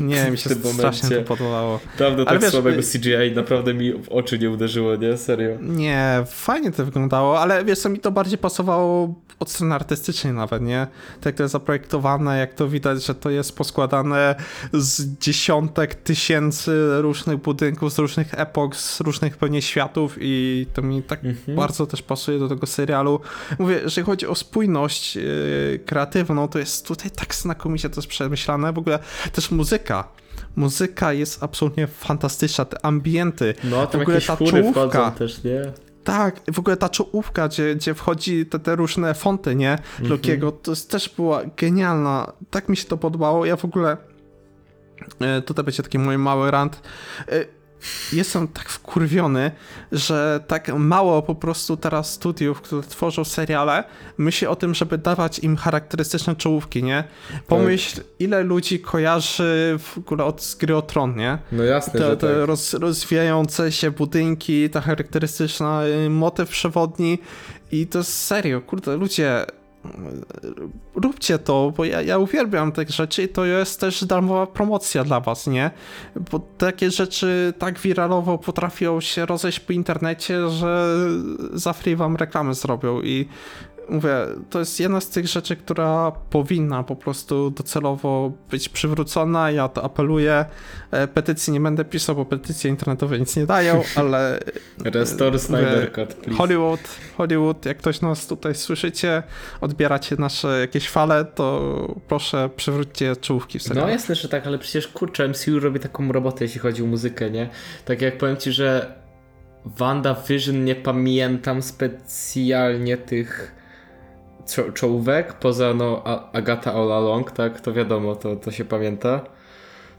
Nie, [laughs] mi się w tym strasznie momencie. to podobało. Dawno Ale tak wiesz, słabego y- CGI naprawdę mi w oczy nie uderzyło, nie? Serio. Nie, fajnie to wyglądało, ale wiesz co, mi to bardziej pasowało od strony artystycznej nawet, nie? Tak to jest zaprojektowane, jak to widać, że to jest poskładane z dziesiątek tysięcy różnych budynków, z różnych epok, z różnych pewnie światów i to mi tak Mhm. bardzo też pasuje do tego serialu. Mówię, jeżeli chodzi o spójność yy, kreatywną, to jest tutaj tak znakomicie to jest przemyślane, w ogóle też muzyka. Muzyka jest absolutnie fantastyczna, te ambienty. No, tam w ogóle ta czołówka. też, nie? Tak, w ogóle ta czołówka, gdzie, gdzie wchodzi te, te różne fonty, nie? Mhm. Lokiego, to jest, też była genialna. Tak mi się to podobało. Ja w ogóle. e, Tutaj będzie taki mój mały rant. Jestem tak wkurwiony, że tak mało po prostu teraz studiów, które tworzą seriale, myśli o tym, żeby dawać im charakterystyczne czołówki, nie? Pomyśl, ile ludzi kojarzy w ogóle od gry o Tron, nie? No jasne, te, że te tak. roz, rozwijające się budynki, ta charakterystyczna y, motyw przewodni i to jest serio, kurde, ludzie, róbcie to, bo ja, ja uwielbiam te rzeczy i to jest też darmowa promocja dla was, nie? Bo takie rzeczy tak wiralowo potrafią się rozejść po internecie, że za free wam reklamy zrobią i mówię, to jest jedna z tych rzeczy, która powinna po prostu docelowo być przywrócona. Ja to apeluję. E, Petycji nie będę pisał, bo petycje internetowe nic nie dają, [laughs] ale Restore Snyder Cut, please. Hollywood, Hollywood, jak ktoś nas tutaj słyszycie, odbieracie nasze jakieś fale, to proszę przywróćcie czołówki w No serialu. jasne, że tak, ale przecież kurczę, MCU robi taką robotę, jeśli chodzi o muzykę, nie? Tak jak powiem ci, że WandaVision nie pamiętam specjalnie tych czo- czołówek, poza no Agata All Along, tak, to wiadomo, to, to się pamięta.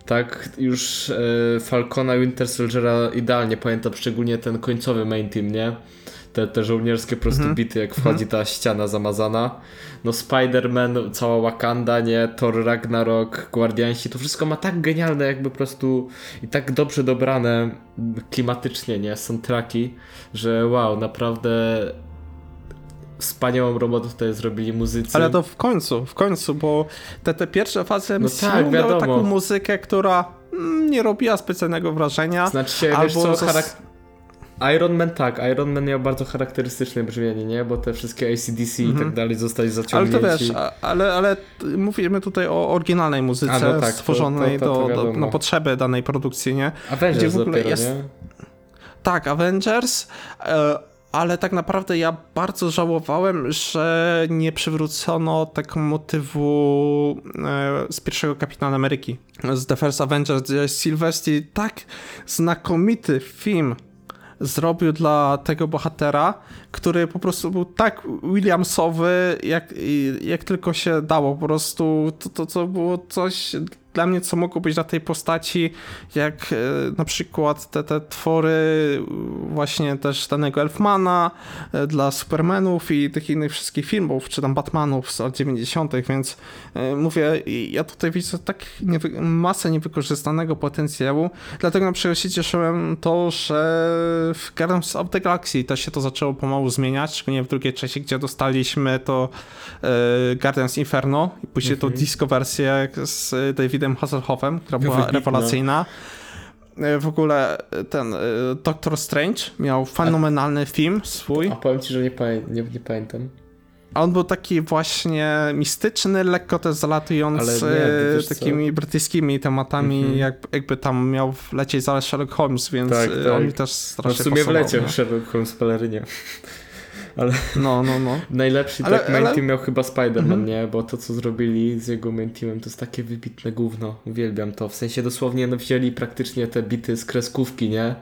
Tak, już e, Falcona Winter Soldiera idealnie pamiętam, szczególnie ten końcowy main team, nie? Te, te żołnierskie po prostu Mhm. bity, jak wchodzi ta ściana zamazana. No Spider-Man, cała Wakanda, nie? Thor Ragnarok, Guardiansi, to wszystko ma tak genialne jakby po prostu i tak dobrze dobrane klimatycznie, nie? Soundtracki, że wow, naprawdę wspaniałą robotę tutaj zrobili muzycy. Ale to w końcu, w końcu, bo te, te pierwsze fazy No tak, miały taką muzykę, która mm, nie robiła specjalnego wrażenia. Znaczy się, wiesz Albo co, zas- charak... Iron Man tak, Iron Man miał bardzo charakterystyczne brzmienie, nie? Bo te wszystkie ACDC i tak dalej zostali Ale zaciągnięci. to wiesz, ale, ale mówimy tutaj o oryginalnej muzyce A, no tak, stworzonej to- to- to do, na potrzeby danej produkcji, nie? Avengers gdzie w ogóle dopiero, jest- nie? Tak, Avengers, e, ale tak naprawdę ja bardzo żałowałem, że nie przywrócono tego motywu e, z pierwszego Kapitana Ameryki, z The First Avengers, gdzie Sylvester tak znakomity film zrobił dla tego bohatera, który po prostu był tak Williamsowy, jak, jak tylko się dało. Po prostu to, to, to było coś dla mnie, co mogło być dla tej postaci, jak e, na przykład te, te twory właśnie też danego Elfmana e, dla Supermanów i tych innych wszystkich filmów, czy tam Batmanów z lat 90., więc e, mówię, ja tutaj widzę tak masę niewykorzystanego potencjału, dlatego na przykład się cieszyłem to, że w Guardians of the Galaxy też się to zaczęło pomału zmieniać, szczególnie w drugiej części, gdzie dostaliśmy to e, Guardians Inferno i później to disco wersję z Davidem Hasselhoffem, która była Wybitna. rewelacyjna. E, W ogóle ten e, Doctor Strange miał fenomenalny film swój. A powiem ci, że nie, pamię nie, nie pamiętam. A on był taki właśnie mistyczny, lekko też zalatujący nie, wiesz co? takimi brytyjskimi tematami, Mhm. jak, jakby tam miał lecieć za Sherlock Holmes, więc Tak, e, tak. on mi też No strasznie w sumie pasował, wleciał nie? Sherlock Holmes w pelerynie. [laughs] Ale No, no, no. najlepszy Ale- tak main ale- team miał chyba Spider-Man, Mhm. nie? Bo to, co zrobili z jego main teamem, to jest takie wybitne gówno. Uwielbiam to. W sensie dosłownie no, wzięli praktycznie te bity z kreskówki, nie?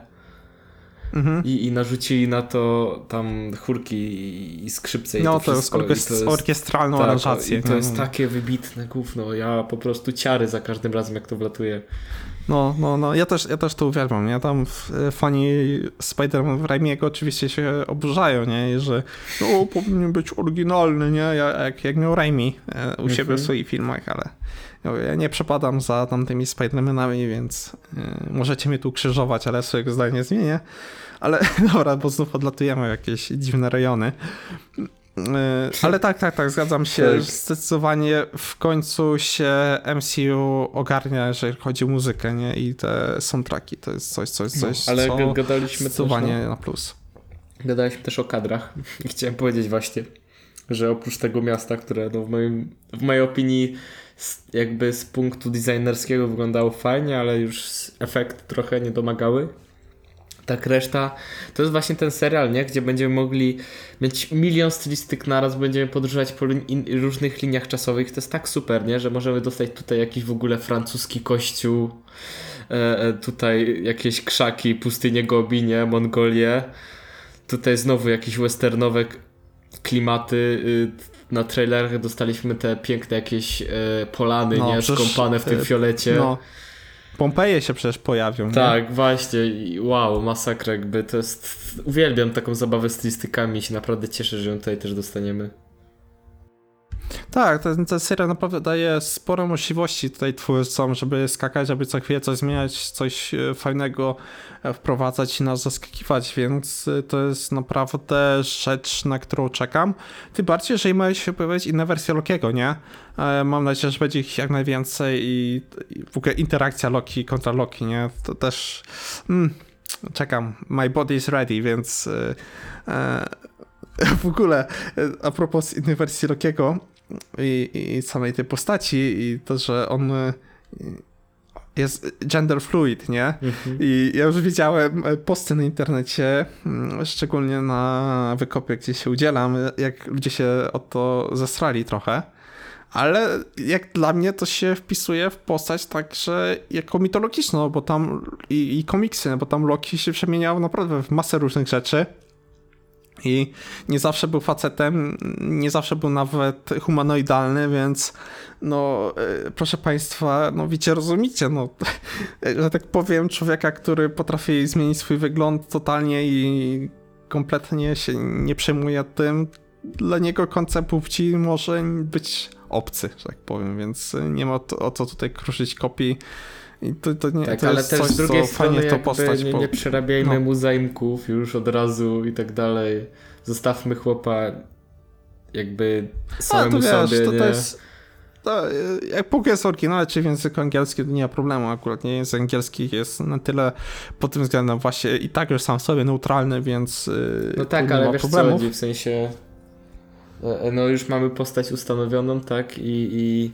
Mhm. I, I narzucili na to tam chórki i, i skrzypce i No to to jest wszystko. I orkest- orkiestralną tak, aranżację. I to jest no. takie wybitne gówno. Ja po prostu ciary za każdym razem, jak to wlatuje. No, no, no, ja też, ja też to uwielbiam, nie? Tam w- fani Spider-Man w Raimiego oczywiście się oburzają, nie? I że no, powinien być oryginalny, nie? Ja- Jak, jak miał Raimi e, u siebie Mhm. w swoich filmach, ale no, ja nie przepadam za tamtymi Spider-Manami, więc e, możecie mnie tu krzyżować, ale swojego zdania nie zmienię. Ale [laughs] dobra, bo znów odlatujemy w jakieś dziwne rejony. E, Ale tak, tak, tak, zgadzam się. Tak. Zdecydowanie w końcu się MCU ogarnia, jeżeli chodzi o muzykę, nie? I te soundtracki to jest coś, coś, coś, No, ale co ga- gadaliśmy też, zdecydowanie no, na plus. gadaliśmy też o kadrach. I [laughs] chciałem powiedzieć właśnie, że oprócz tego miasta, które no, w, moim, w mojej opinii jakby z punktu designerskiego wyglądało fajnie, ale już efekt trochę nie domagały. Tak reszta, to jest właśnie ten serial, nie? Gdzie będziemy mogli mieć milion stylistyk naraz, będziemy podróżować po lin- in, różnych liniach czasowych. To jest tak super, nie? Że możemy dostać tutaj jakiś w ogóle francuski kościół, e, e, tutaj jakieś krzaki, pustynię Gobi, nie? Mongolię. Tutaj znowu jakieś westernowe klimaty. y, Na trailerach dostaliśmy te piękne jakieś e, polany, No, nie? Skąpane w tym e, fiolecie. No. Pompeje się przecież pojawią, nie? Tak, właśnie. I wow, masakra jakby. To jest... Uwielbiam taką zabawę stylistykami i się naprawdę cieszę, że ją tutaj też dostaniemy. Tak, ten, ten serial naprawdę daje sporo możliwości tutaj twórcom, żeby skakać, żeby co chwilę coś zmieniać, coś e, fajnego e, wprowadzać i nas zaskakiwać, więc e, to jest naprawdę rzecz, na którą czekam. Tym bardziej, jeżeli mają się pojawiać inne wersje Lokiego, nie? Mam nadzieję, że będzie ich jak najwięcej i, i w ogóle interakcja Loki kontra Loki, nie? To też... Mm, czekam. My body is ready, więc... e, e, [laughs] w ogóle, a propos innej wersji Lokiego i, i samej tej postaci i to, że on e, jest gender fluid, nie? I ja już widziałem e, posty na internecie, mm, szczególnie na wykopie, gdzie się udzielam, jak ludzie się o to zesrali trochę. Ale jak dla mnie to się wpisuje w postać także jako mitologiczną, bo tam i, i komiksy, bo tam Loki się przemieniał naprawdę w masę różnych rzeczy. I nie zawsze był facetem, nie zawsze był nawet humanoidalny, więc no, e, proszę Państwa, no wiecie, rozumiecie, no, [laughs] że tak powiem, człowieka, który potrafi zmienić swój wygląd totalnie i kompletnie się nie przejmuje tym, dla niego koncept płci może być obcy, że tak powiem, więc nie ma o, o co tutaj kruszyć kopii. I to, to nie, Tak, to ale jest też coś, z drugiej co strony fajnie to postać. nie, nie przerabiajmy no. mu zaimków już od razu i tak dalej. Zostawmy chłopa jakby A, samemu to wiesz, sobie, to, nie? to jest to, jak póki jest oryginalny, czy w języku angielskim, to nie ma problemu. Akurat nie język angielski jest na tyle pod tym względem właśnie i tak już sam sobie neutralny, więc y, No tak, ale wiesz co problemów. chodzi, w sensie e, no już mamy postać ustanowioną, tak, i, i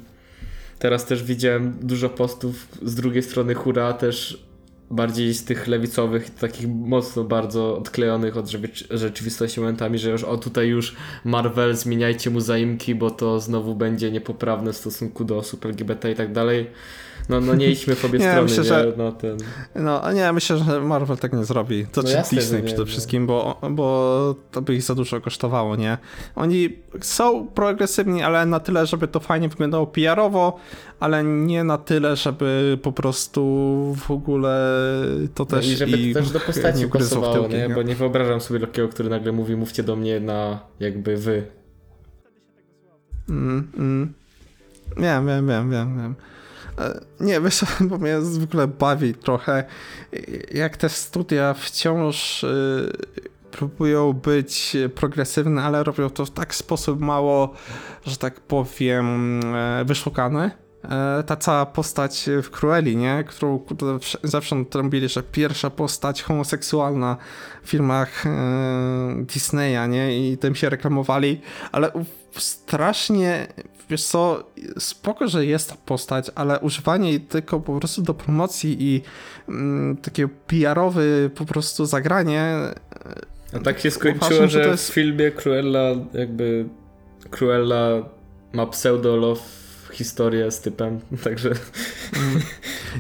teraz też widziałem dużo postów z drugiej strony hura też bardziej z tych lewicowych, takich mocno bardzo odklejonych od rzeczywistości momentami, że już o tutaj już Marvel zmieniajcie mu zaimki, bo to znowu będzie niepoprawne w stosunku do osób LGBT i tak dalej. No, no nie idźmy w obie [laughs] Nie, strony, myślę, nie? że- No, ten... No, nie, myślę, że Marvel tak nie zrobi. To No czy jasne, Disney przede no. wszystkim, bo, bo to by ich za dużo kosztowało, nie? Oni są progresywni, ale na tyle, żeby to fajnie wyglądało PR-owo, ale nie na tyle, żeby po prostu w ogóle to No też I żeby ich to też do postaci [laughs] pasowało, tyłki, nie? Bo nie wyobrażam sobie takiego, który nagle mówi mówcie do mnie na jakby wy. Mm, mm. Wiem, wiem, wiem, wiem, wiem. E, Nie, wiesz, bo mnie ogóle bawi trochę, jak te studia wciąż y, próbują być progresywne, ale robią to w tak sposób mało, że tak powiem, e, wyszukany. E, Ta cała postać w Crueli, nie? Którą zawsze trąbili, że pierwsza postać homoseksualna w filmach e, Disneya, nie? I tym się reklamowali, ale strasznie, wiesz co, spoko, że jest ta postać, ale używanie jej tylko po prostu do promocji i mm, takie PR-owy po prostu zagranie A tak się Uważam, skończyło, że że to w jest- filmie Cruella jakby Cruella ma pseudo-love historię z typem, [laughs] także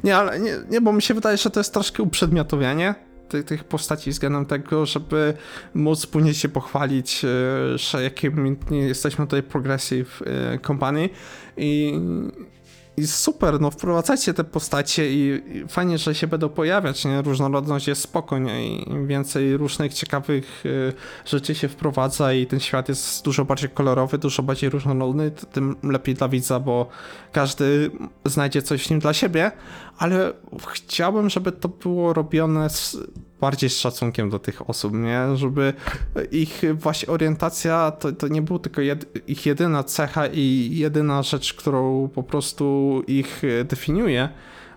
Nie, ale nie, nie, bo mi się wydaje, że to jest troszkę uprzedmiotowianie tych, tych postaci względem tego, żeby móc później się pochwalić, e, że jakim jesteśmy tutaj progressive e, company. I, i super, no wprowadzajcie te postacie i, i fajnie, że się będą pojawiać, nie? Różnorodność jest spoko, nie? I im więcej różnych ciekawych e, rzeczy się wprowadza i ten świat jest dużo bardziej kolorowy, dużo bardziej różnorodny, tym lepiej dla widza, bo każdy znajdzie coś w nim dla siebie, ale chciałbym, żeby to było robione z, bardziej z szacunkiem do tych osób, nie? Żeby ich właśnie orientacja to, to nie był tylko jed, ich jedyna cecha i jedyna rzecz, którą po prostu ich definiuje,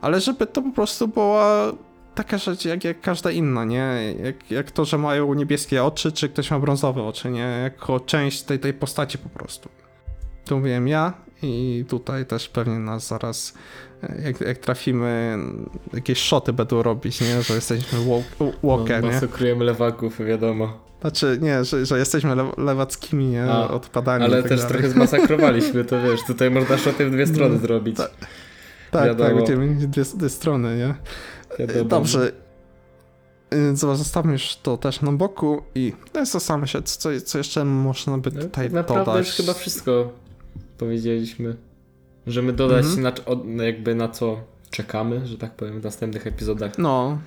ale żeby to po prostu była taka rzecz jak, jak każda inna, nie? Jak, jak to, że mają niebieskie oczy, czy ktoś ma brązowe oczy, nie? Jako część tej, tej postaci po prostu. Tu wiem ja i tutaj też pewnie nas zaraz, jak, jak trafimy, jakieś szoty będą robić, nie? Że jesteśmy walk, walker, no, nie? masakrujemy lewaków, wiadomo. Znaczy, nie, że, że jesteśmy le, lewackimi, nie? A, Odpadami Ale tak też dalej. trochę zmasakrowaliśmy, to wiesz, tutaj można szoty w dwie strony No, zrobić. tak. Tak, wiadomo. tak, będziemy mieć dwie, dwie strony, nie? Wiadomo. Dobrze. Y, Zobacz, zostawmy już to też na boku i zastanówmy się, co, co jeszcze można by No, tutaj tak naprawdę dodać. już chyba wszystko powiedzieliśmy. Możemy dodać Mhm. na, jakby na co czekamy, że tak powiem, w następnych epizodach. No,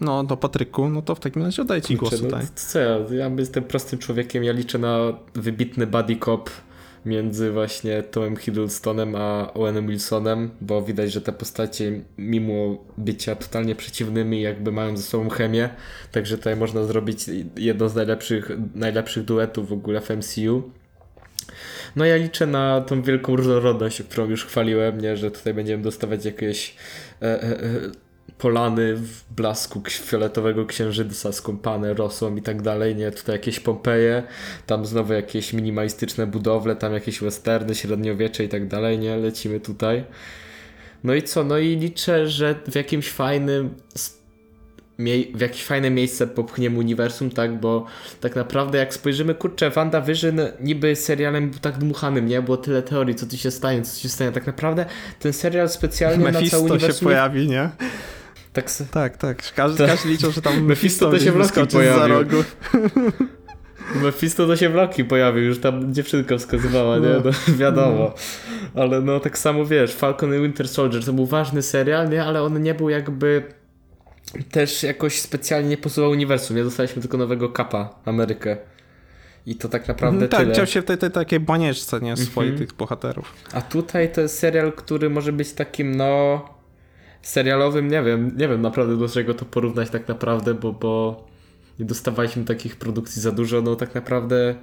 no do Patryku, no to w takim razie oddaj ci głos no, tutaj. to co ja, ja jestem prostym człowiekiem, ja liczę na wybitny buddy cop między właśnie Tomem Hiddlestonem a Owenem Wilsonem, bo widać, że te postacie mimo bycia totalnie przeciwnymi jakby mają ze sobą chemię, także tutaj można zrobić jedno z najlepszych, najlepszych duetów w ogóle w MCU. No ja liczę na tą wielką różnorodność, którą już chwaliłem, nie? że tutaj będziemy dostawać jakieś e, e, e, polany w blasku fioletowego księżyca skąpane rosą i tak dalej, nie? Tutaj jakieś Pompeje, tam znowu jakieś minimalistyczne budowle, tam jakieś westerny, średniowiecze i tak dalej, nie? Lecimy tutaj. No i co? No i liczę, że w jakimś fajnym w jakieś fajne miejsce popchniemy uniwersum, tak, bo tak naprawdę jak spojrzymy, kurczę, WandaVision niby serialem był tak dmuchanym, nie? Było tyle teorii, co tu się stanie, co tu się stanie. Tak naprawdę ten serial specjalnie na cały Mephisto się uniwersum... nie- pojawi, nie? Tak, Tak, tak. Każdy, Tak. każdy liczył, że tam [laughs] Mephisto Mephisto to się w Loki pojawił. za rogu. [laughs] Mephisto to się w Loki pojawił, już tam dziewczynka wskazywała, nie? No. No, [laughs] wiadomo. Ale no tak samo wiesz, Falcon i Winter Soldier to był ważny serial, nie? Ale on nie był jakby też jakoś specjalnie nie posuwał uniwersum, nie? Dostaliśmy tylko nowego kapa, Amerykę. I to tak naprawdę tak, tyle. chciał się w tej, tej takiej banieczce, nie? Swoich Mhm. tych bohaterów. A tutaj to jest serial, który może być takim, no... Serialowym, nie wiem, nie wiem naprawdę do czego to porównać tak naprawdę, bo, bo nie dostawaliśmy takich produkcji za dużo, no tak naprawdę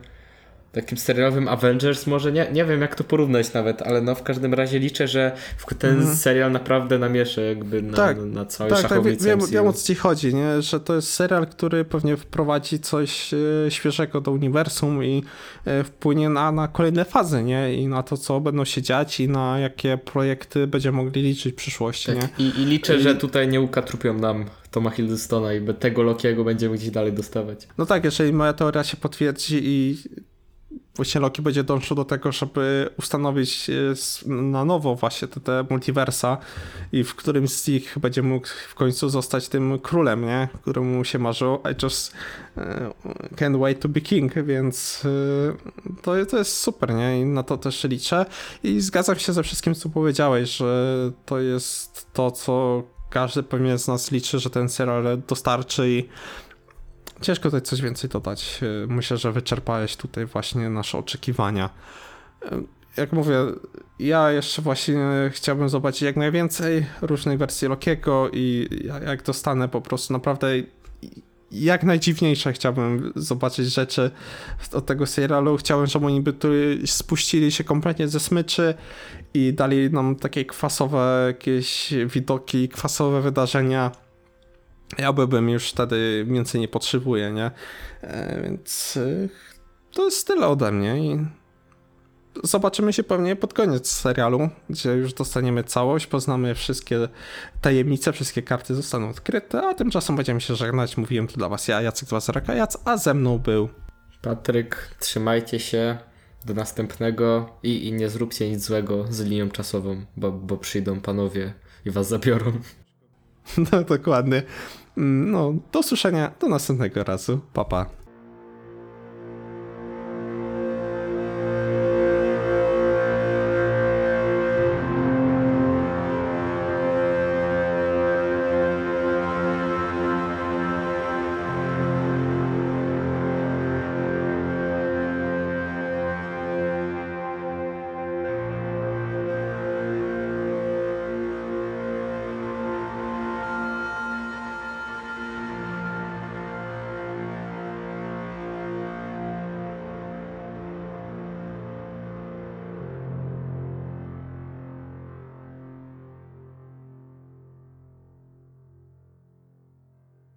takim serialowym Avengers, może nie, nie wiem jak to porównać nawet, ale no w każdym razie liczę, że ten serial naprawdę namieszę jakby na, Tak, na, całej Tak, tak, wiem, MCU. wiem o co ci chodzi, nie? że to jest serial, który pewnie wprowadzi coś e, świeżego do uniwersum i e, wpłynie na, na kolejne fazy, nie? I na to, co będą się dziać i na jakie projekty będziemy mogli liczyć w przyszłości, nie? Tak, i, I liczę, że tutaj nie ukatrupią nam Toma Hiddlestona i tego Lokiego będziemy gdzieś dalej dostawać. No tak, jeżeli moja teoria się potwierdzi i właśnie Loki będzie dążył do tego, żeby ustanowić e, na nowo właśnie te, te multiversa i w którymś z nich będzie mógł w końcu zostać tym królem, nie? Któremu się marzyło. I just e, can't wait to be king, więc e, to, to jest super, nie? I na to też liczę. I zgadzam się ze wszystkim, co powiedziałeś, że to jest to, co każdy pewnie z nas liczy, że ten serial dostarczy i Ciężko tutaj coś więcej dodać. E, Myślę, że wyczerpałeś tutaj właśnie nasze oczekiwania. E, Jak mówię, ja jeszcze właśnie chciałbym zobaczyć jak najwięcej różnych wersji Lokiego i ja- jak dostanę po prostu naprawdę jak najdziwniejsze chciałbym zobaczyć rzeczy od tego serialu. Chciałem, żeby oni by tu spuścili się kompletnie ze smyczy i dali nam takie kwasowe jakieś widoki, kwasowe wydarzenia. Ja byłbym już wtedy więcej nie potrzebuję, nie? E, więc e, to jest tyle ode mnie i zobaczymy się pewnie pod koniec serialu, gdzie już dostaniemy całość, poznamy wszystkie tajemnice, wszystkie karty zostaną odkryte, a tymczasem będziemy się żegnać. Mówiłem tu dla was ja, Jacek Dwazarakajac, a ze mną był Patryk, trzymajcie się. Do następnego i, i nie zróbcie nic złego z linią czasową, bo, bo przyjdą panowie i was zabiorą. [laughs] no dokładnie. Mm, No, do usłyszenia, do następnego razu. Pa, pa.